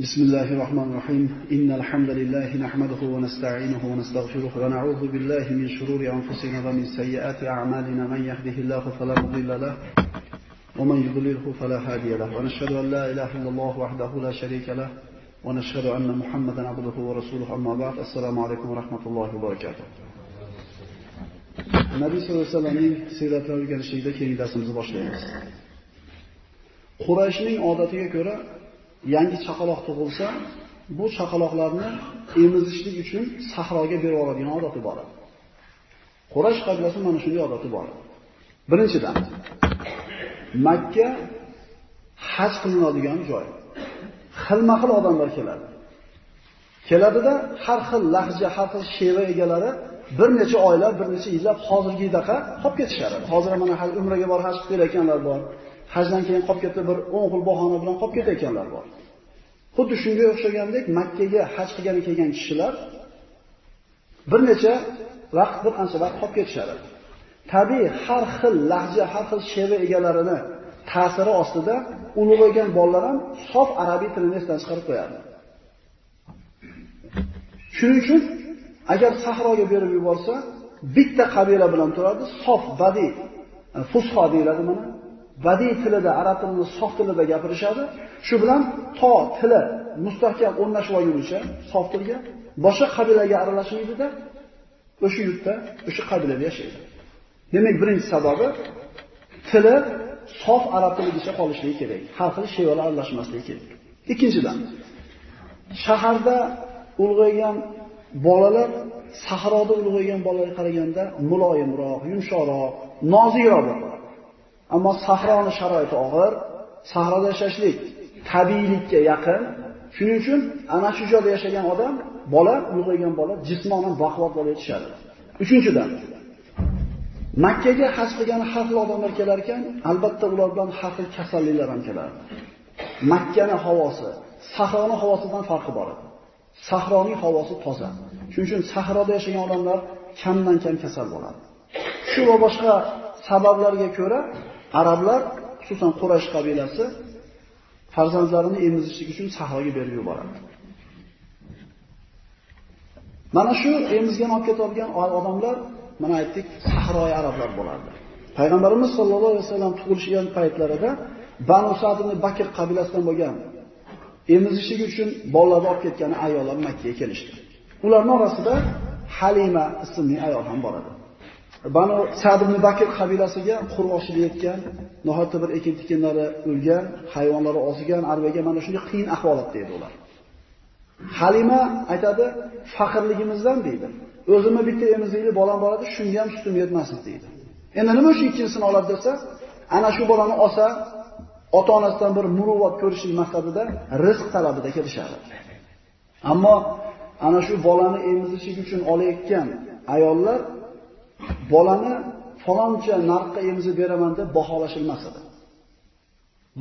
بسم الله الرحمن الرحيم. إن الحمد لله نحمده ونستعينه ونستغفره ونعوذ بالله من شرور أنفسنا ومن سيئات أعمالنا. من يهده الله فلا مضل له ومن يضلله فلا هادي له. ونشهد أن لا إله إلا الله وحده لا شريك له ونشهد أن محمدا عبده ورسوله. أما بعد السلام عليكم ورحمة الله وبركاته. Nabiy sollallohu alayhi vasallamning siyratini o'rganishlikda keyingi darsimizni boshlaymiz. Qurayshning odatiga ko'ra yangi chaqaloq tug'ilsa, bu chaqaloqlarni emizishlik uchun sahroga berib yuboradigan odati bor. Quraysh qabilasi mana shunday odati bor. Birinchidan, Makka haj qilinadigan joy. Xilma-xil odamlar keladi. Keladida har xil lahja, har xil sheva egalari bir necha oylar, bir necha yillab hozirgidaqa qolib ketishadi. Hozir mana hal umraga bor haj qilib kelayotganlar bor. Hajdan keyin qolib ketdi bir 10 xil bahona bilan qolib ketayotganlar bor. Xuddi shunga o'xshagandek Makkaga haj qilgani kelgan kishilar bir necha vaqt, bir qancha vaqt qolib ketishadi. Tabiiy har xil lahja, har xil sheva egalarini ta'siri ostida ulug'aygan bolalar ham sof arabiy tilini esdan chiqarib qo'yadi. Shuning uchun agar sahroga berib yuborsa, bitta qabila bilan turadi, sof badi, fusho deyiladi mana. Badi tilida, arab tilini sof tilida gapirishadi. Shu bilan to tili mustahkam o'rnashib olgunicha sof tilga boshqa qabilaga aralashmaydida, o'sha yurtda, o'sha qabilada yashaydi. Demak, birinchi sababi tili sof arab tiligicha qolishligi kerak. Har xil shevalar aralashmasligi kerak. Ikkinchidan, shaharda ulg'aygan bolalar sahroda ulg'aygan bolalarga qaraganda muloyimroq, yumshoqroq, nozikroq bo'ladi. Ammo sahroni sharoiti og'ir, sahroda yashashlik tabiiylikka yaqin. Shuning uchun ana shu joyda yashagan odam, bola, ulg'aygan bola jismonan baquvvat bo'lib yetishadi. Uchinchidan, Makkaga haj bo'lgan har xil odamlar kelar ekan, albatta ular bilan har xil kasalliklar ham keladi. Makkani havosi, sahroni havosidan farqi bor. Sahroning havosi toza. Shuning uchun sahroda yashagan odamlar kamdan kam kasal bo'ladi. Shu va boshqa sabablarga ko'ra arablar, xususan Quraysh qabilasi farzandlarini emizishlik uchun sahroga berib yuboradi. Mana shu emizgan olib ketadigan odamlar, mana aytdik, sahroy arablar bo'lardi. Payg'ambarimiz sollallohu alayhi vasallam tug'ilishgan paytlarida Banu Sa'd ibn Bakr qabilasidan bo'lgan emizishlik uchun bolalarni olib ketgan ayollar Makka ga kelishdi. Ularning orasida Halima ismli ayol ham bor edi. Banu Sa'd ibn Bakr qabilasiga qurg'oshlik yetgan, nihoyatda bir ekin-tikinlari o'lgan, hayvonlari ozigan, arvaga mana shunday qiyin ahvolatda edi ular. Halima aytadi, faqirligimizdan deydi. O'zimni bitta emizikli bolam bor edi, shunga ham sutim yetmasdi deydi. Endi nima shu ikkinchisini oladi desa, ana shu bolani olsa, ota-onasidan bir muruvvat ko'rishlik maqsadida rizq talabida kelishadi. Ammo ana shu bolani emizishlik uchun olayotgan ayollar bolani faloncha narxga emizib beraman deb baholashilmas edi.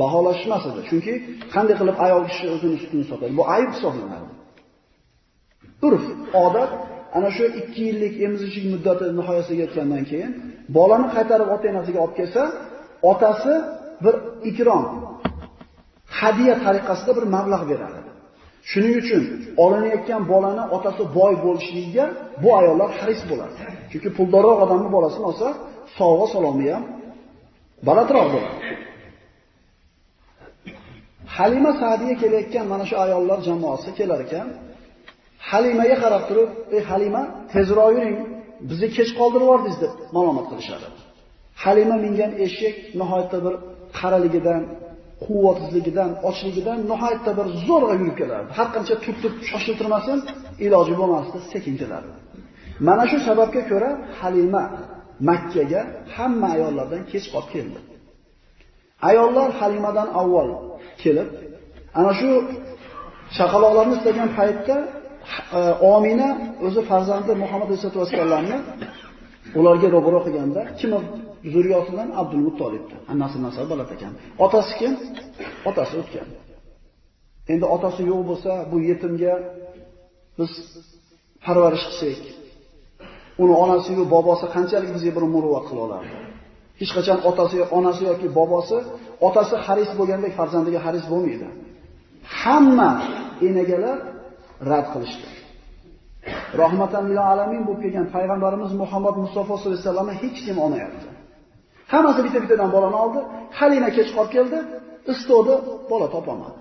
Baholashmas edi. Chunki qanday qilib ayol kishi o'zini sutini sotadi? Bu ayb hisoblanadi. Urf, odat ana shu 2 yillik emizishlik muddati nihoyasiga yetgandan keyin bolani qaytarib ota-onasiga olib kelsa, otasi bir ikrom, hadiya tariqasida bir mablag' beradi. Shuning uchun olinayotgan bolani otasi boy bo'lishligiga bu ayollar haris bo'ladi. Chunki puldorroq odamning bolasini olsa, sovg'a salomi ham balatroq bo'ladi. Halima Sa'diya kelayotgan mana shu ayollar jamoasi kelar ekan, Halimaga qarab turib, "Ey Halima, tezroq yuring, bizni kech qoldirib yubordingiz" deb ma'lumot qilishadi. Halima mingan eshak nihoyatda bir qaraligidan, quvvatsizligidan, ochligidan nihoyatda bir zo'rg'a yurib kelardi. Har qancha turtib shoshiltirmasin, iloji bo'lmasdi, sekin kelardi. Mana shu sababga ko'ra Halima Makkaga hamma ayollardan kech qolib keldi. Ayollar Halimadan avval kelib, ana shu chaqaloqlarni istagan paytda e, Omina o'zi farzandi Muhammad sollallohu alayhi vasallamni ularga ro'baro qilganda kim zurriyotidan Abdul Muttolibdi. Annasi nasab bolat ekan. Otasi kim? Otasi o'tgan. Endi otasi yo'q bo'lsa, bu yetimga biz parvarish qilsak, uni onasi yo'q, bobosi qanchalik bizga bir muruvvat qila olardi? Hech qachon otasi yo'q, onasi yoki bobosi, otasi xaris bo'lgandek farzandiga xaris bo'lmaydi. Hamma enagalar rad qilishdi. Rahmatan lil alamin bo'lib kelgan payg'ambarimiz Muhammad Mustafa sollallohu alayhi vasallamni hech kim olmayapti. Hammasi bitta-bittadan bolani oldi. Halima kech qolib keldi, istodi, bola topolmadi.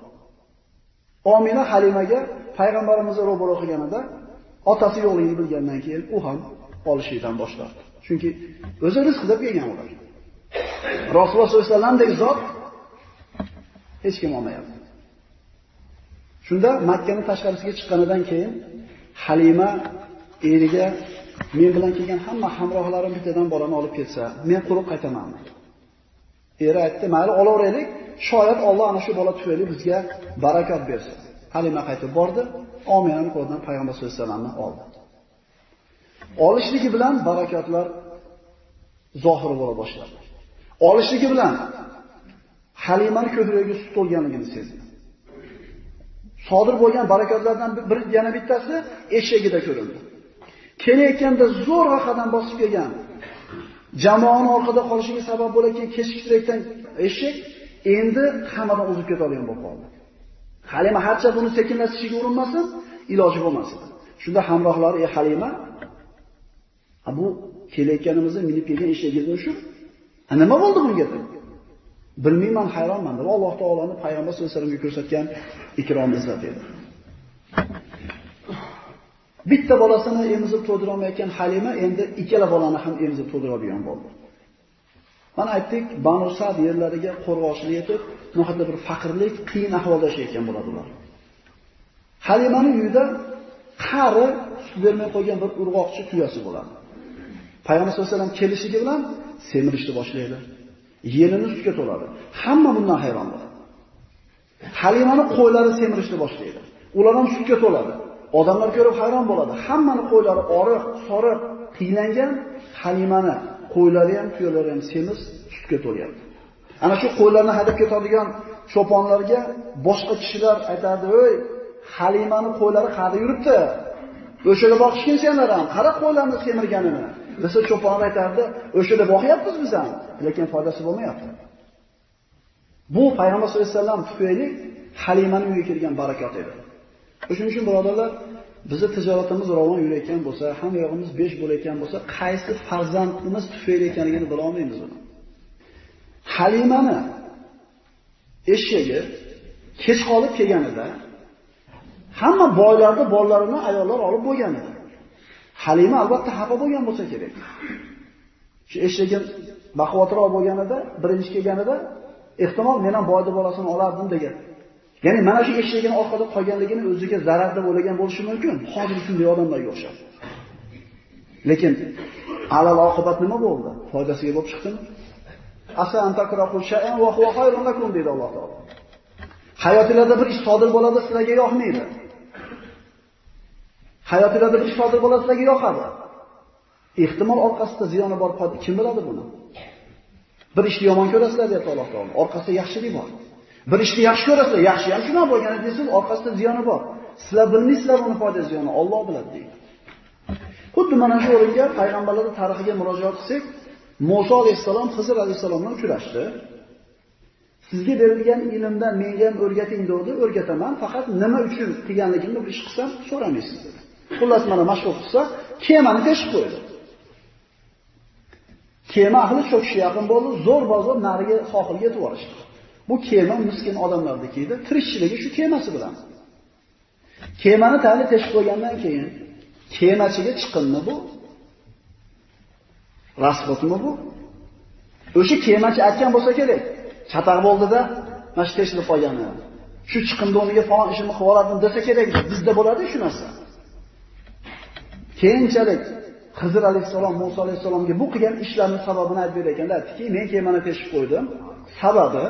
Omina Halimaga payg'ambarimizni ro'baro qilganida otasi yo'qligini bilgandan keyin u ham olishidan boshladi. Chunki o'zi rizq deb kelgan ular. Rasululloh sollallohu alayhi vasallamdek zot hech kim olmayapti. Shunda Makkani tashqarisiga chiqqanidan keyin Halima eriga men bilan kelgan hamma hamrohlarim bittadan bolani olib ketsa, men quruq qaytamanmi? Eri aytdi, "Mayli, olaveraylik, shoyat Alloh ana shu bola tufayli bizga barakat bersin." Halima qaytib bordi, Ominani qo'lidan payg'ambar sollallohu alayhi vasallamni oldi. Olishligi bilan barakotlar zohir bo'la boshladi. Olishligi bilan Halimani ko'kragiga sut to'lganligini sezdi. Sodir bo'lgan barakotlardan bir yana bittasi eshagida ko'rindi. Kelayotganda zo'r qadam bosib kelgan jamoani orqada qolishiga sabab bo'layotgan kechiktirayotgan eshik endi hammadan o'zib ketadigan bo'lib qoldi. Halima harcha buni sekinlashishiga urinmasin, iloji bo'lmas edi. Shunda hamrohlari "Ey Halima, bu kelayotganimizni minib kelgan eshagingizni shu. Nima bo'ldi bunga?" dedi. Bilmayman, hayronman deb Alloh taoloni payg'ambar sollallohu alayhi vasallamga ko'rsatgan ikrom izzat edi. Bitta bolasini emizib to'ydira olmayotgan Halima endi ikkala bolani ham emizib to'ydiradigan bo'ldi. Mana aytdik, Banu Sad yerlariga qo'rg'oshli yetib, nihoyatda bir faqirlik, qiyin ahvolda yashayotgan bo'ladilar. Halimaning uyida qari sut bermay qo'ygan bir urg'oqchi tuyasi bo'ladi. Payg'ambar sollallohu alayhi vasallam kelishigi bilan semirishni boshlaydi. Yelini sutga to'ladi. Hamma bundan hayron bo'ladi. Halimani qo'ylari semirishni boshlaydi. Ular ham sutga to'ladi. Odamlar ko'rib hayron bo'ladi. Hammani qo'ylari oriq, soriq, qiylangan, Halimani qo'ylari ham, tuyalari ham semiz, sutga to'lyapti. Ana shu qo'ylarni hadab ketadigan cho'ponlarga boshqa kishilar aytardi: "Ey, Halimani qo'ylari qayerda yuribdi? O'shada boqishgan senlar ham, qara qo'ylarni semirganini." Desa cho'ponlar aytardi: "O'shada boqyapmiz biz ham, lekin foydasi bo'lmayapti." Bu payg'ambar sollallohu alayhi vasallam tufayli Halimani uyiga kelgan barakot edi. Shuning uchun birodarlar, bizi tijoratimiz ravon yurayotgan bo'lsa, hamma yog'imiz besh bo'layotgan bo'lsa, qaysi farzandimiz tufayli ekanligini bila olmaymiz uni. Halimani eshigi kech qolib kelganida hamma boylarni bolalarini ayollar olib bo'lgan edi. Halima albatta xafa bo'lgan bo'lsa kerak. Shu eshigim baquvvatroq bo'lganida, birinchi kelganida ehtimol men ham boyning bolasini olardim degan. Ya'ni mana shu eshagini orqada qolganligini o'ziga zarar deb o'ylagan bo'lishi mumkin. Hozir shunday odamlarga o'xshab. Lekin alal oqibat nima bo'ldi? Foydasiga bo'lib chiqdimi? Asa antakrahu shay'an wa huwa khayrun lakum dedi Alloh taolo. Hayotingizda bir ish sodir bo'ladi, sizlarga yoqmaydi. Hayotingizda bir ish sodir bo'ladi, sizlarga yoqadi. Ehtimol orqasida ziyoni bor, kim biladi buni? Bir ishni yomon ko'rasizlar deydi Alloh taolo. Orqasida yaxshilik bor. Bir ishni yaxshi ko'rasizlar, yaxshi ham shuna bo'lgani desiz, orqasida ziyoni bor. Sizlar bilmaysizlar uni foyda ziyoni, Alloh biladi deydi. Xuddi mana shu o'ringa payg'ambarlar tarixiga murojaat qilsak, Musa alayhisalom Xizr alayhisalom bilan uchrashdi. Sizga berilgan ilmdan menga ham o'rgating dedi, o'rgataman, faqat nima uchun qilganligimni bir ish qilsam so'ramaysiz dedi. Xullas mana mashhur qilsa, kemani teshib qo'ydi. Kema ahli cho'kishga yaqin bo'ldi, zo'r bozor nariga sohilga yetib borishdi. Bu kema miskin odamlarniki edi, tirikchiligi shu kemasi bilan. Kemani ta'lim teshib qo'ygandan keyin kemachiga chiqinmi bu? Rasbotmi bu? O'sha kemachi aytgan bo'lsa kerak. Chataq bo'ldida, mana shu teshilib qolgani. Shu chiqindi o'rniga falon ishimni qilib olardim desa kerak. Bizda bo'ladi shu narsa. Keyinchalik Xizr alayhisalom Musa alayhisalomga bu qilgan ishlarining sababini aytib berayotganda aytdiki, men kemani teshib qo'ydim. Sababi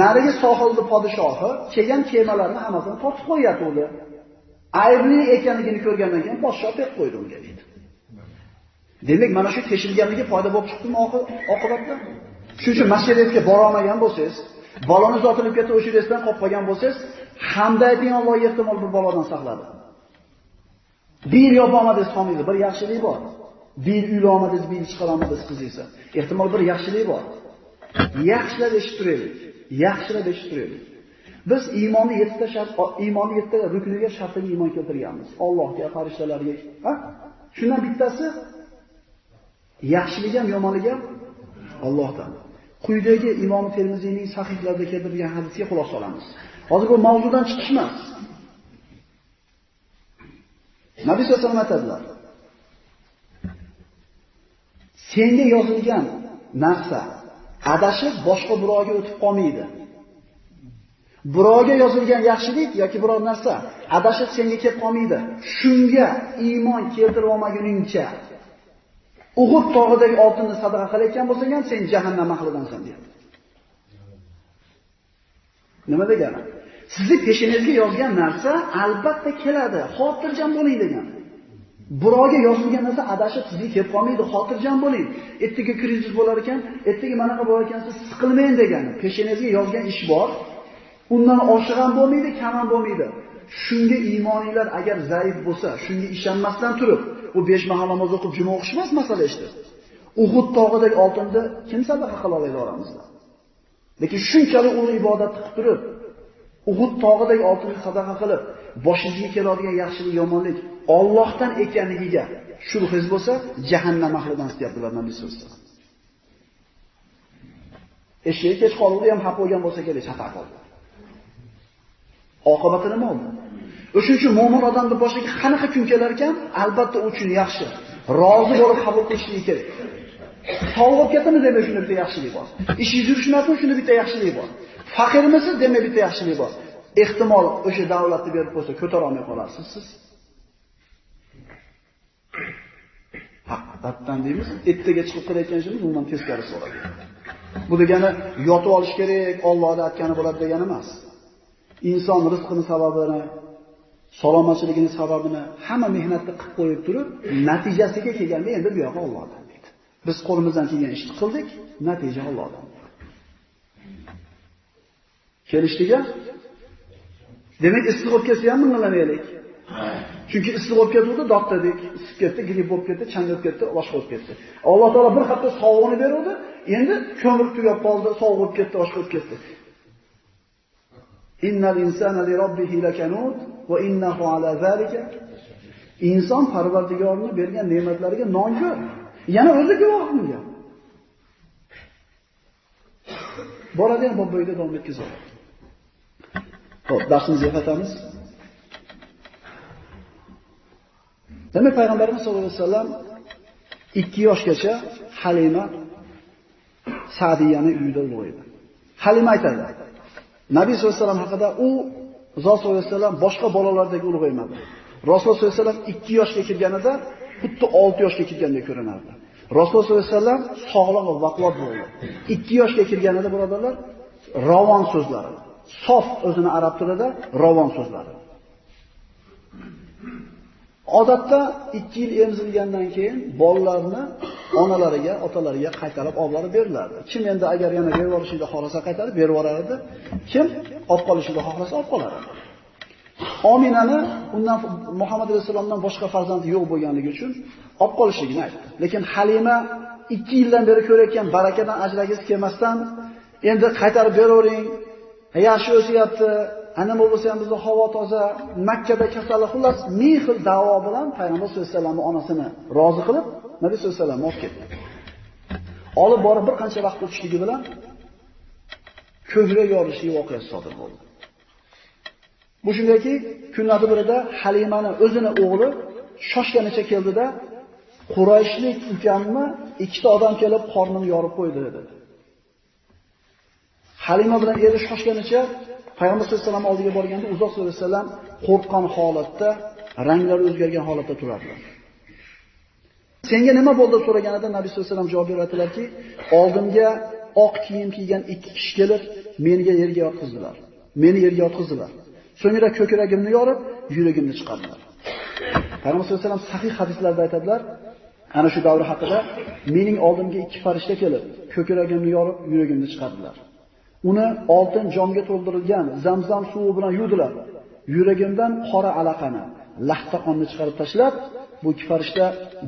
narigi sohilni podshohi kelgan kemalarni hammasini tortib qo'yatdi. Aybli ekanligini ko'rgandan keyin podshoh deb qo'ydi unga deydi. Demak, mana shu teshilganligi foyda bo'lib chiqdimi oqibatda? Shuning uchun masjidga bora olmagan bo'lsangiz, baloni zotilib ketib o'sha yerdan qolib qolgan bo'lsangiz, hamda ayting Alloh ehtimol bir balodan saqladi. Bir yopolmadingiz homizni, bir yaxshilik bor. Bir uylolmadingiz, bir chiqarolmadingiz qizingizni. Ehtimol bir yaxshilik bor. Yaxshilab eshitib turaylik. Yaxshilab eshitib turaylik. Biz iymonni 7 ta shart, iymonni 7 ta rukniga shartiga iymon keltirganmiz. Allohga, farishtalarga, ha? Shundan bittasi yaxshilik ham, yomonlik ham Allohdan. Quyidagi Imom Termiziyning sahihlarida keltirilgan hadisga xulosa olamiz. Hozir bu mavzudan chiqish emas. Nabiy sollallohu alayhi vasallam aytadilar. Senga yozilgan narsa adashib boshqa birovga o'tib qolmaydi. Birovga yozilgan yaxshilik yoki biror narsa adashib senga kelib qolmaydi. Shunga iymon keltirib olmaguningcha Uhud tog'idagi oltinni sadaqa qilayotgan bo'lsang ham sen jahannam ahlidansan deydi. Nima degani? Sizni peshinangizga yozgan narsa albatta keladi. Xotirjam bo'ling degan. Birovga yozilgan narsa adashib sizga kelib qolmaydi, xotirjam bo'ling. Ertaga krizis bo'lar ekan, ertaga manaqa bo'lar ekan, siz siqilmang degani. Peshinangizga yozgan ish bor. Undan oshiq ham bo'lmaydi, kam ham bo'lmaydi. Shunga iymoninglar agar zaif bo'lsa, shunga ishonmasdan turib, u 5 mahal namoz o'qib juma o'qish emas masala ishdir. Uhud tog'idagi oltinni kim sadaqa qila oladi oramizda? Lekin shunchalik ulug' ibodat qilib turib, Uhud tog'idagi oltinni sadaqa qilib, boshingizga keladigan yaxshilik, yomonlik Allohdan ekanligiga shubhiz bo'lsa, jahannam ahlidan deyaptilar Nabiy sollallohu alayhi vasallam. Eshik kech qoldi ham xafa bo'lgan bo'lsa kerak, xafa qoldi. Oqibati nima bo'ldi? O'shuning uchun mu'min odamning boshiga qanaqa kun kelar ekan, albatta u uchun yaxshi. Rozi bo'lib qabul qilishligi kerak. Sovg'ib ketdimi demak shunda bitta yaxshilik bor. Ishingiz yurishmasin shunda bitta yaxshilik bor. Faqirmisiz demak bitta yaxshilik bor. Ehtimol o'sha davlatni berib qo'ysa ko'tara olmay qolasiz siz. Haqiqatdan deymiz, ertaga chiqib qilayotgan ishimiz undan teskari bo'ladi. Bu degani yotib olish kerak, Allohning aytgani bo'ladi degani emas. Inson rizqini sababini, salomatchiligini sababini hamma mehnatni qilib qo'yib turib, natijasiga kelganda endi bu yo'q Allohdan deydi. Biz qo'limizdan kelgan ishni qildik, natija Allohdan. Kelishdiga Demak, issiq bo'lib kelsa ham mingilamaylik. Chunki issiq bo'lib ketdi, dod dedik, isib ketdi, gripp bo'lib ketdi, chang bo'lib ketdi, boshqa bo'lib ketdi. Alloh taolo bir hafta sog'lig'ini berdi, endi ko'mir tugab qoldi, sovuq bo'lib ketdi, boshqa bo'lib ketdi. Innal insana li robbihi lakanut va innahu ala zalika Inson Parvardigorning bergan ne'matlariga nonkor. Yana o'zi guvoh bunga. Boradigan bu bo'yda davom etkazadi. Xo'p, darsimizga qaytamiz. Demak, payg'ambarimiz sollallohu alayhi vasallam 2 yoshgacha Halima Sa'diyani uyida ulg'aydi. Halima aytadi: Nabiy sollallohu alayhi vasallam haqida u Zot sollallohu alayhi vasallam boshqa bolalardek ulg'aymadi. Rasululloh sollallohu alayhi vasallam 2 yoshga kirganida xuddi 6 yoshga kirgandek ko'rinardi. Rasululloh sollallohu alayhi vasallam sog'lom va vaqlot bo'ldi. 2 yoshga kirganida birodarlar, ravon so'zlari, sof o'zini arab tilida ravon so'zlari. Odatda 2 yil emzilgandan keyin bolalarni onalariga, otalariga qaytarib olib borib berilardi. Kim endi agar yana berib olishni xohlasa qaytarib berib yuboradi, kim olib qolishni xohlasa olib qolardi. Ominani undan Muhammad rasulullohdan boshqa farzandi yo'q bo'lganligi uchun olib qolishligini aytdi. Lekin Halima 2 yildan beri ko'rayotgan barakadan ajragisi kelmasdan endi qaytarib beravering, yaxshi o'syapti, ana bo'lsa ham bizda havo toza, Makkada kasallik xullas ming xil da'vo bilan payg'ambar sollallohu alayhi vasallamni onasini rozi qilib, Nabiy sollallohu alayhi vasallam olib ketdi. Olib borib bir qancha vaqt o'tishligi bilan ko'krak yorishlik voqeasi sodir bo'ldi. Bu shundayki kunlarni birida Halimani o'zini o'g'li shoshganicha keldida Qurayshlik ukamni ikkita odam kelib qornini yorib qo'ydi dedi. Halima bilan eri shoshganicha Payg'ambar sollallohu alayhi vasallam oldiga borganda uzoq sollallohu alayhi vasallam qo'rqqan holatda, ranglari o'zgargan holatda turardilar. Senga nima bo'ldi so'raganida Nabiy sollallohu alayhi vasallam javob beradilarki, oldimga oq kiyim kiygan ikki kishi kelib, menga yerga yotqizdilar. Meni yerga yotqizdilar. So'ngra ko'kragimni yorib, yuragimni chiqardilar. Payg'ambar sollallohu alayhi vasallam sahih hadislarda aytadilar, ana shu davr haqida mening oldimga ikki farishta kelib, ko'kragimni yorib, yuragimni chiqardilar. Uni oltin jomga to'ldirilgan Zamzam suvi bilan yuvdilar. Yuragimdan qora alaqani, lahta qonni chiqarib tashlab, bu ikki farishta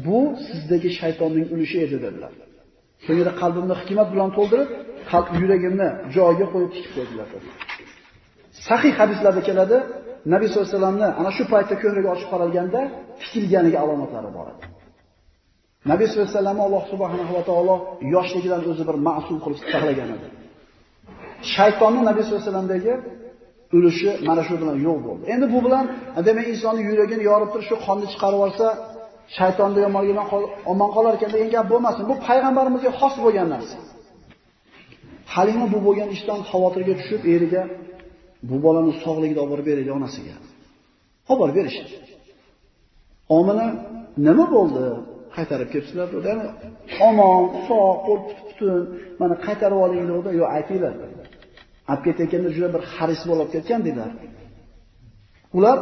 bu sizdagi shaytonning ulushi edi dedilar. So'ngra qalbimni hikmat bilan to'ldirib, qalb yuragimni joyiga qo'yib tikib qo'ydilar. Sahih hadislarda keladi, Nabiy sollallohu alayhi vasallamni ana shu paytda ko'kragi ochib qaralganda tikilganiga alomatlari bor edi. Nabiy sollallohu alayhi vasallamni Alloh subhanahu va taolo yoshligidan o'zi bir ma'sum qilib saqlagan edi. Shaytonning Nabiy sollallohu alayhi vasallamdagi ulushi mana shu bilan yo'q bo'ldi. Endi bu bilan demak insonning yuragini yorib turib shu qonni chiqarib olsa, shaytonni yomonligidan omon qolar ekan degan gap bo'lmasin. Bu payg'ambarimizga xos bo'lgan narsa. Halima bu bo'lgan ishdan xavotirga tushib, eriga bu bolani sog'ligida olib beraylik onasiga. Olib berishdi. Omina nima bo'ldi? Qaytarib kelibsizlar dedi. Omon, sog', qo'l butun, mana qaytarib oling dedi. Yo'q, aytinglar. Olib ketayotganda juda bir xaris bo'lib ketgan dedilar. Ular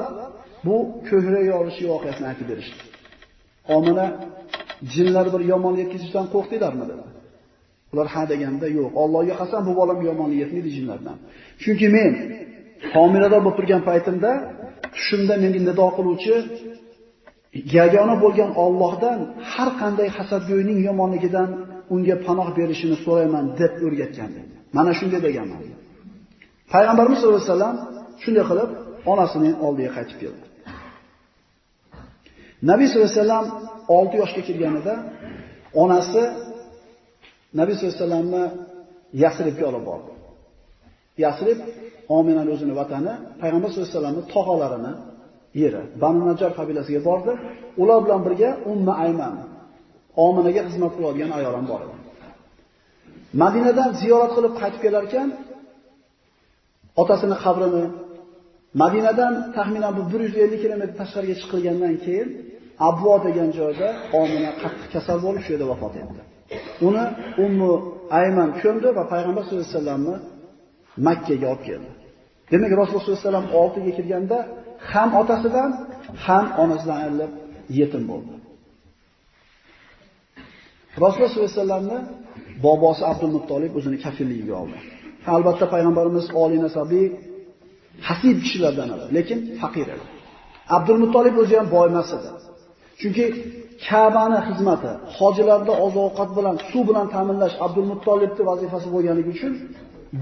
bu ko'hrak yorishi voqeasini aytib berishdi. Omina jinlar bir yomonlik yetkazishdan qo'rqdilarmi dedi. Ular ha deganda yo'q. Allohga qasam bu bolam yomonlik yetmaydi jinlardan. Chunki men homilador bo'lib turgan paytimda tushimda menga nido qiluvchi yagona bo'lgan Allohdan har qanday hasadgo'yning yomonligidan unga panoh berishini so'rayman deb o'rgatgan. Mana shunday deganman. Payg'ambarimiz sollallohu alayhi vasallam shunday qilib onasining oldiga qaytib keldi. Nabiy sollallohu alayhi vasallam 6 yoshga kirganida onasi Nabiy sollallohu alayhi vasallamni Yasribga olib bordi. Yasrib Ominaning o'zini vatani, payg'ambar sollallohu alayhi vasallamning tog'alarini yeri. Banu Najjar qabilasiga bordi. Ular bilan birga Umma Ayman Ominaga xizmat qiladigan ayol ham bor edi. Madinadan ziyorat qilib qaytib kelar ekan, otasini qabrini Madinadan taxminan bu 150 km tashqariga chiqilgandan keyin Abvo degan joyda Omina qattiq kasal bo'lib shu yerda vafot etdi. Uni Ummu Ayman ko'mdi va payg'ambar sollallohu alayhi vasallamni Makka ga olib keldi. Demak, Rasululloh sollallohu alayhi vasallam oltiga kirganda ham otasidan, ham onasidan ayrilib yetim bo'ldi. Rasululloh sollallohu alayhi vasallamni bobosi Abdul Muttolib o'zini kafilligiga oldi. Albatta payg'ambarimiz oliy nasabli hasib kishilardan edi, lekin faqir edi. Abdul Muttolib o'zi ham boy emas edi. Chunki Ka'bani xizmati, hojilarni oziq-ovqat bilan, suv bilan ta'minlash Abdul Muttolibning vazifasi bo'lganligi uchun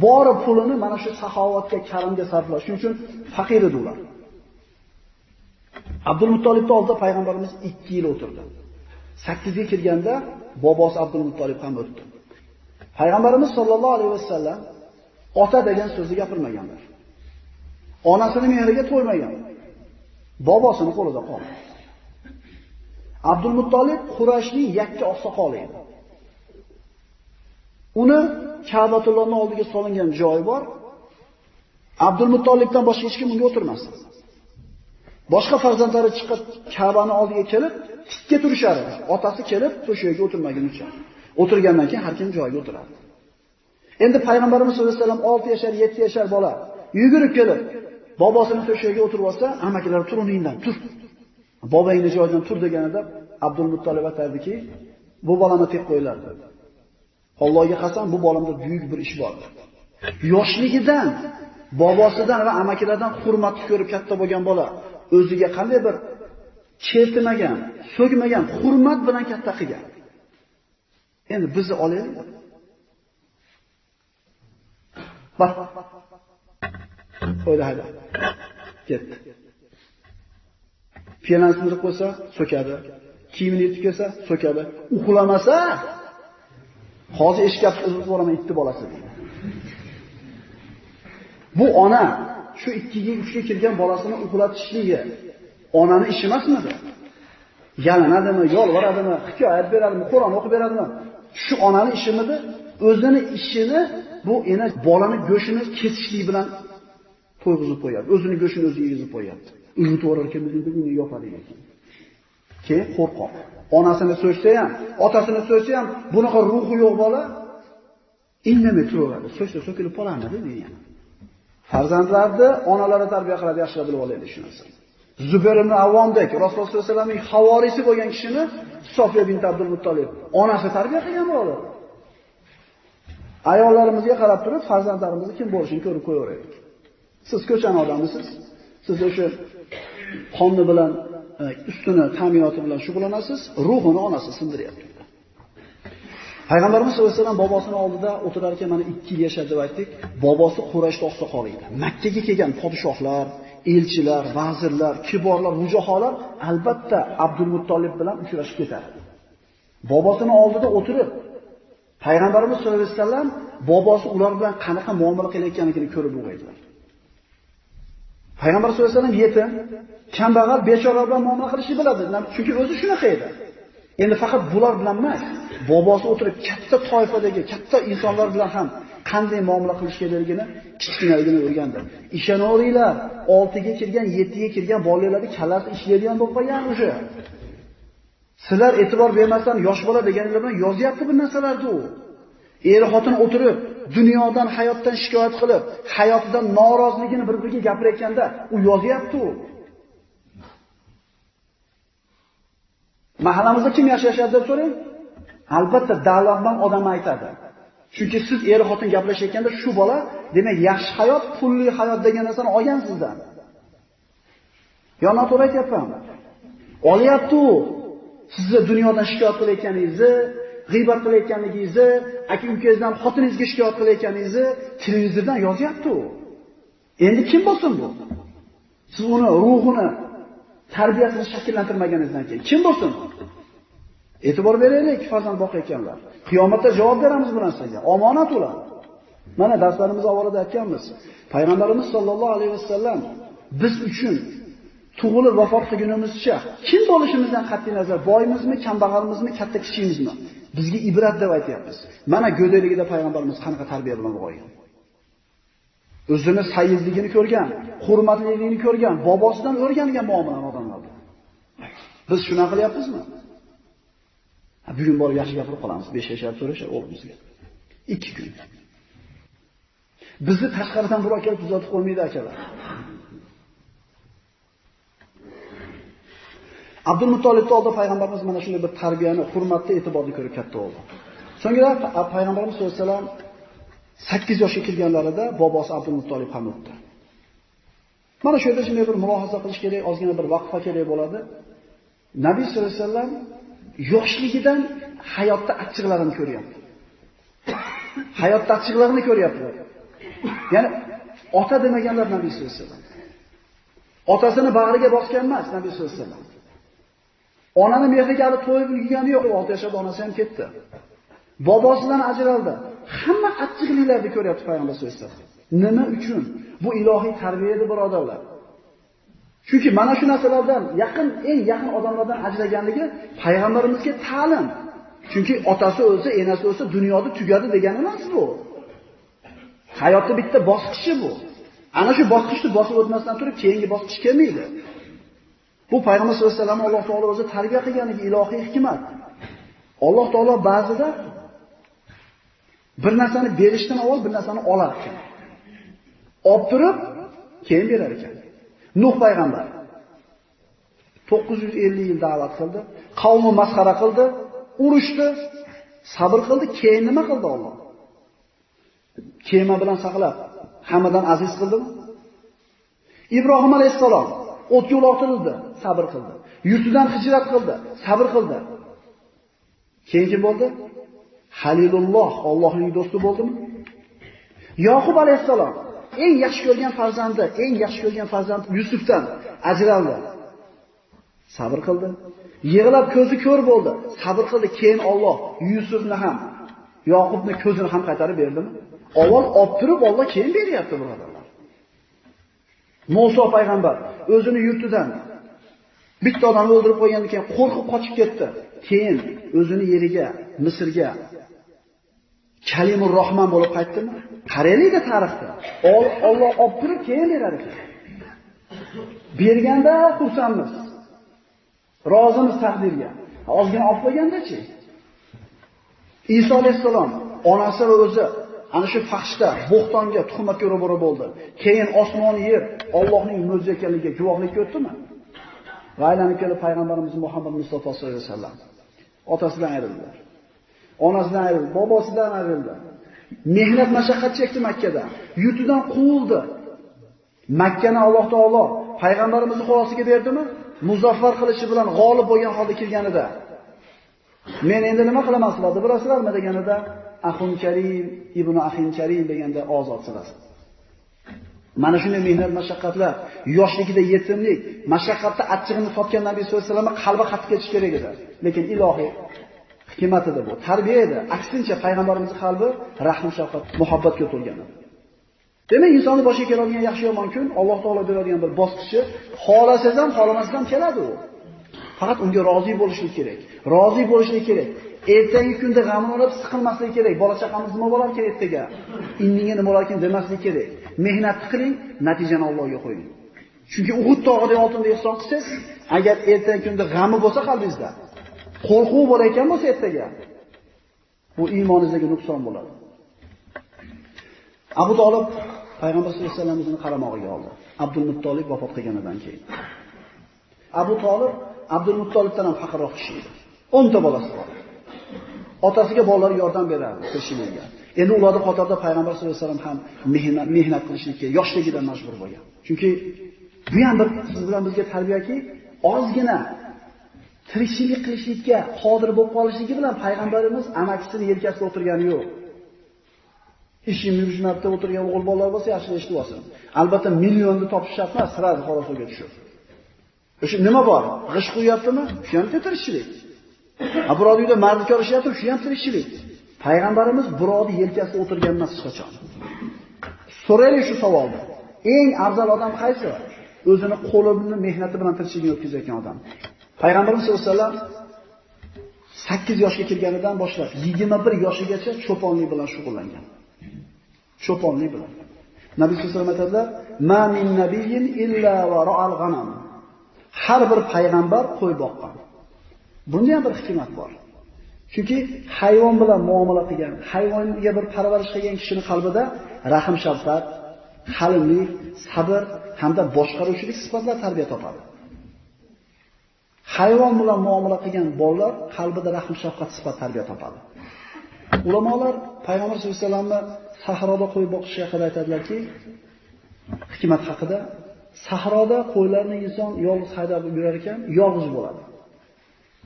bori pulini mana shu saxovatga, karamga sarflash. Shuning uchun faqir edi ular. Abdul Muttolibning oldida payg'ambarimiz 2 yil o'tirdi. 8 ga kirganda bobosi Abdul Muttolib ham o'tdi. Payg'ambarimiz sollallohu alayhi vasallam ota degan so'zni gapirmaganlar. Onasini mehriga to'ymagan. Bobosini qo'lida qoldi. Abdul Muttolib Qurayshning yakka oqsoqoli edi. Uni Ka'batullohning oldiga solingan joyi bor. Abdul Muttolibdan boshqa hech kim unga o'tirmasdi. Boshqa farzandlari chiqib Ka'bani oldiga kelib, tikka turishar edi. Otasi kelib to'shagiga o'tirmagunicha. O'tirgandan keyin har kim joyiga o'tiradi. Endi payg'ambarimiz sollallohu alayhi vasallam 6 yashar, 7 yashar bola yugurib kelib, bobosini to'shagiga o'tirib olsa, amakilar tur o'rningdan, tur. Bobangni joyidan tur deganida Abdul Muttolib aytardiki, bu bolani tep qo'ylar dedi. Allohga qasam bu bolamda buyuk bir ish bor. Yoshligidan bobosidan va amakilardan hurmat ko'rib katta bo'lgan bola o'ziga qanday bir chertmagan, so'gmagan, hurmat bilan katta qilgan. Endi bizni olaylik. Bor Qo'ydi hayda. Ketdi. sindirib qo'ysa, so'kadi. Kiyimini yetib kelsa, so'kadi. Uxlamasa, hozir eshikka uzib yuboraman itni bolasi deydi. Bu ona shu 2 ga 3 ga kirgan bolasini uxlatishligi onani ishi emasmidi? Yalinadimi, yolvoradimi, hikoyat beradimi, Qur'on o'qib beradimi? Shu onani ishimidi? O'zini ishini bu ena bolani go'shini kesishlik bilan to'yg'izib qo'yadi. O'zini go'shini o'zi yegizib qo'yadi. Uyutib orar ekan, uni yopadi ekan. Keyin qo'rqoq. Onasini so'ysa ham, otasini so'ysa ham bunaqa ruhi yo'q bola indamay turaveradi. So'ysa so'kilib qolamadi degan. Farzandlarni onalari tarbiya qiladi, yaxshilab bilib olaylik shu narsani. Zubayr ibn Avvomdek Rasululloh sollallohu alayhi vasallamning havorisi bo'lgan kishini Sofiya bint Abdul Muttolib onasi tarbiya qilgan bo'ladi. Ayollarimizga qarab turib farzandlarimizni kim bo'lishini ko'rib qo'yaveraylik. Siz ko'chani odamisiz. Siz o'sha qonni bilan e, ustuni ta'minoti bilan shug'ullanasiz, ruhini onasi sindiryapti. Payg'ambarimiz sollallohu alayhi vasallam bobosini oldida o'tirar ekan, mana 2 yil yashadi deb aytdik. Bobosi Quraysh oqsoqoli edi. Makkaga kelgan podshohlar, elchilar, vazirlar, kiborlar, mujoholar albatta Abdul Muttolib bilan uchrashib ketadi. Bobosini oldida o'tirib, Payg'ambarimiz sollallohu alayhi vasallam bobosi ular bilan qanaqa muomala qilayotganligini ko'rib o'g'aydilar. Payg'ambar sollallohu alayhi vasallam yetim, kambag'al, bechora bilan muomala qilishni biladi. Chunki o'zi shunaqa edi. Endi faqat bular bilan emas, bobosi o'tirib katta toifadagi, katta insonlar bilan ham qanday muomala qilish kerakligini kichkinaligini o'rgandi. Ishanoringlar, 6 ga kirgan, 7 ga kirgan bolalarni kallasi ishlaydigan bo'lib qolgan o'sha. Sizlar e'tibor bermasdan yosh bola deganlar bilan yozyapti bu narsalarni u. Er xotin o'tirib, dunyodan, hayotdan shikoyat qilib, hayotidan noroziligini bir-biriga gapirayotganda u yozyapti u. Mahallamizda kim yashashadi deb so'rang? Albatta da'vatman odam aytadi. Chunki siz er xotin gaplashayotganda shu bola, demak, yaxshi hayot, pulli hayot degan narsani olgan sizdan. Yo noto'g'ri aytyapman. Olyapti u. Sizni dunyodan shikoyat qilayotganingizni, g'iybat qilayotganligingizni, aka ukangizdan xotiningizga shikoyat qilayotganingizni televizordan yozyapti u. Endi kim bo'lsin bu? Siz uni ruhini, tarbiyasini shakllantirmaganingizdan keyin kim bo'lsin? E'tibor beraylik, farzand boqayotganlar. Qiyomatda javob beramiz bu narsaga. Omonat ular. Mana darslarimiz avvalida aytganmiz. Payg'ambarimiz sollallohu alayhi vasallam biz uchun tug'ilib vafot qilgunimizcha kim bo'lishimizdan qat'iy nazar, boymizmi, kambag'almizmi, katta kichigimizmi, bizga ibrat deb aytyapmiz. Mana go'dayligida payg'ambarimiz qanaqa tarbiya bilan ulg'aygan. O'zini sayyidligini ko'rgan, hurmatliligini ko'rgan, bobosidan o'rgangan muomalani odamlar. Biz shuna qilyapmizmi? Bugun borib yaxshi gapirib qolamiz. 5 yashar so'rashar o'g'limizga. 2 kun. Bizni tashqaridan birov kelib tuzatib qo'ymaydi akalar. Abdul Muttolibni oldi payg'ambarimiz mana shunday bir tarbiyani, hurmatni, e'tiborni ko'rib katta bo'ldi. So'ngra payg'ambarimiz sollallohu alayhi vasallam 8 yoshga kirganlarida bobosi Abdul Muttolib ham o'tdi. Mana shu yerda shunday bir mulohaza qilish kerak, ozgina bir vaqfa kerak bo'ladi. Nabiy sollallohu alayhi vasallam yoshligidan hayotda achchiqlarini ko'ryapti. Hayotda achchiqlarini ko'ryapti. Ya'ni ota demaganlar Nabiy sollallohu alayhi vasallam. Otasini bag'riga bosgan emas Nabiy sollallohu alayhi vasallam. Onani mehri kabi to'yib ulgigani yo'q, 6 yoshda onasi ham ketdi. Bobosidan ajraldi. Hamma achchiqliklarni ko'ryapti payg'ambar sollallohu alayhi vasallam. Nima uchun? Bu ilohiy tarbiya edi, birodarlar. Chunki mana shu narsalardan yaqin, eng yaqin odamlardan ajraganligi payg'ambarimizga ta'lim. Chunki otasi o'lsa, enasi o'lsa, dunyoda tugadi degani emas bu. Hayotda bitta bosqichi bu. Ana shu bosqichni bosib o'tmasdan turib, keyingi bosqich kelmaydi. Bu payg'ambar sollallohu alayhi vasallam Alloh taolo o'zi tarbiya qilganligi ilohiy hikmat. Alloh taolo ba'zida bir narsani berishdan avval bir narsani olar ekan. Olib turib, keyin berar ekan. Nuh payg'ambar 950 yil da'vat qildi, qavmi masxara qildi, urushdi, sabr qildi, keyin nima qildi Alloh? Kema bilan saqlab, hammadan aziz qildimi? Ibrohim alayhissalom o'tga uloqtirildi, sabr qildi. Yurtidan hijrat qildi, sabr qildi. Keyin kim bo'ldi? Halilulloh, Allohning do'sti bo'ldimi? Yoqub alayhissalom eng yaxshi ko'rgan farzandi, eng yaxshi ko'rgan farzandi Yusufdan ajraldi. Sabr qildi. Yig'lab ko'zi ko'r bo'ldi. Sabr qildi. Keyin Alloh Yusufni ham, Yoqubni ko'zini ham qaytarib berdimi? Avval olib turib, Alloh keyin beryapti birodar. Musa payg'ambar o'zini yurtidan bitta odamni o'ldirib qo'ygandan keyin qo'rqib qochib ketdi. Keyin o'zini yeriga, Misrga Kalimur Rahman bo'lib qaytdimi? Qaraylik tarixda. Alloh olib turib keyin berar ekan. Berganda xursandmiz. Rozimiz taqdirga. Ozgina olib qo'ygandachi? Iso alayhissalom onasi va o'zi ana shu fahshda, bo'xtonga, tuhmatga ro'baro bo'ldi. Keyin osmon, yer Allohning mo'jiza ekanligiga guvohlik ko'rdimi? Va aylanib kelib payg'ambarimiz Muhammad Mustafa sollallohu alayhi vasallam otasidan ayrildilar. Onasidan ayrildi, bobosidan ayrildi. Mehnat mashaqqat chekdi Makkada. Yurtidan quvildi. Makkani Alloh taolo payg'ambarimizni qo'lasiga berdimi? Muzaffar qilishi bilan g'olib bo'lgan holda kelganida Men endi nima qilaman sizlarni bilasizlarmi deganida Ahun Karim, Ibn Ahin Karim deganda ozod silasiz. Mana shunday mehnat mashaqqatlar, yoshligida yetimlik, mashaqqatda achchig'ini topgan Nabiy sollallohu alayhi vasallam qalbi qatib ketish kerak edi. Lekin ilohiy hikmat edi bu, tarbiya edi. Aksincha payg'ambarimiz qalbi rahm, shafqat, muhabbatga to'lgan edi. Demak, insonni boshiga keladigan yaxshi yomon kun Alloh taolo beradigan bir bosqichi, xolasangiz ham, xolamasangiz ham keladi u. Faqat unga rozi bo'lishlik kerak. Rozi bo'lishlik kerak. Ertangi kunda g'amini olib siqilmaslik kerak. Bola chaqamiz nima bo'lar kerak ertaga? Indinga nima bo'larkan demaslik kerak. Mehnat qiling, natijani Allohga qo'ying. Chunki Uhud tog'ida oltinni ehson qilsangiz, agar ertangi kunda g'ami bo'lsa qalbingizda, qo'rquv bo'layotgan bo'lsa ertaga, bu iymoningizdagi nuqson bo'ladi. Abu Talib payg'ambar sollallohu alayhi vasallam o'zini qaramog'iga oldi. Abdul Muttolib vafot qilganidan keyin. Abu Talib Abdul Muttolibdan ham faqirroq kishi edi. 10 ta bolasi bor. Otasiga bolalari yordam berardi tirishlikka. Endi ularni qatorida payg'ambar sollallohu alayhi vasallam ham mehnat mehnat qilishlikka yoshligidan majbur bo'lgan. Chunki bu ham bir siz bilan bizga tarbiyaki, ozgina tirikchilik qilishlikka qodir bo'lib qolishligi bilan payg'ambarimiz amakisini yelkasida o'tirgani yo'q. Ishim yurishmabda o'tirgan o'g'il bolalar bo'lsa yaxshi eshitib olsin. Albatta millionni topish shart emas, sirasi xorosovga tushib. O'sha nima bor? G'ish quyyaptimi? Shu ham tirikchilik. A birovni uyda mardikor ishlatib, shu ham tirikchilik. Payg'ambarimiz birovni yelkasida o'tirgan emas qachon. So'raylik shu savolni. Eng afzal odam qaysi? O'zini qo'li bilan mehnati bilan tirikchilikni o'tkazayotgan odam. Payg'ambarimiz sollallohu alayhi vasallam 8 yoshga kirganidan boshlab 21 yoshigacha cho'ponlik bilan shug'ullangan. Cho'ponlik bilan. Nabiy sollallohu alayhi vasallam "Ma min nabiyyin illa va ra'al g'anam." Har bir payg'ambar qo'y boqqan. Bunda ham bir hikmat bor. Chunki hayvon bilan muomala qilgan, hayvonga bir parvarish qilgan kishining qalbida rahm shafqat, halimlik, sabr hamda boshqaruvchilik sifatlari tarbiya topadi. Hayvon bilan muomala qilgan bolalar qalbida rahm shafqat sifat tarbiya topadi. Ulamolar payg'ambar sollallohu alayhi vasallamni sahroda qo'y boqish haqida aytadilarki, hikmat haqida sahroda qo'ylarni inson yolg'iz haydab yurar ekan, yolg'iz bo'ladi.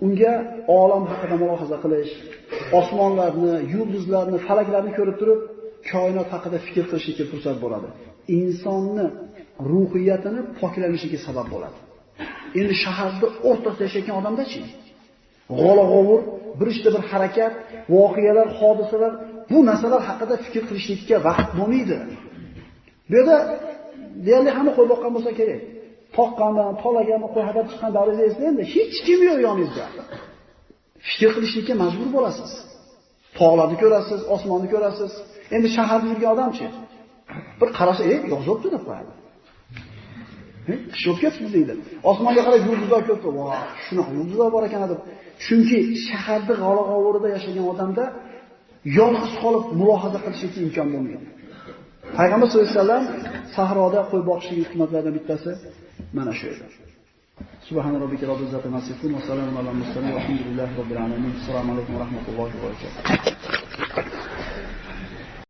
Unga olam haqida mulohaza qilish, osmonlarni, yulduzlarni, falaklarni ko'rib turib, koinot haqida fikr qilishga fursat bo'ladi. Insonni ruhiyatini poklanishiga sabab bo'ladi. Endi shaharda o'rtasida yashayotgan odamda-chi? G'ola-g'ovur, bir ishda bir harakat, voqealar, hodisalar, bu narsalar haqida fikr qilishlikka vaqt bo'lmaydi. Bu yerda deyarli hamma qo'yib boqqan bo'lsa kerak. Toqqanmi, tolaganmi, qo'y haydab chiqqan davringiz endi hech kim yo'q yoningizda. Fikr qilishlikka majbur bo'lasiz. Tog'larni ko'rasiz, osmonni ko'rasiz. Endi shaharda yurgan odamchi? Bir qarasa, "Ey, yozibdi" deb qo'yadi. Qish o'tib ketibdi deydi. Osmonga qarab yulduzlar ko'p, Vo, shunaqa yulduzlar bor ekan" deb. Chunki shaharda g'ala-g'ovurida yashagan odamda yolg'iz qolib mulohaza qilishga imkon bo'lmaydi. Payg'ambar sollallohu alayhi vasallam sahroda qo'y boqishning hikmatlaridan bittasi mana shu edi. Subhan robbika robbil izzati va salamun alal mursalin. Alhamdulillahi robbil alamin. Assalomu alaykum va rahmatullohi va barakatuh.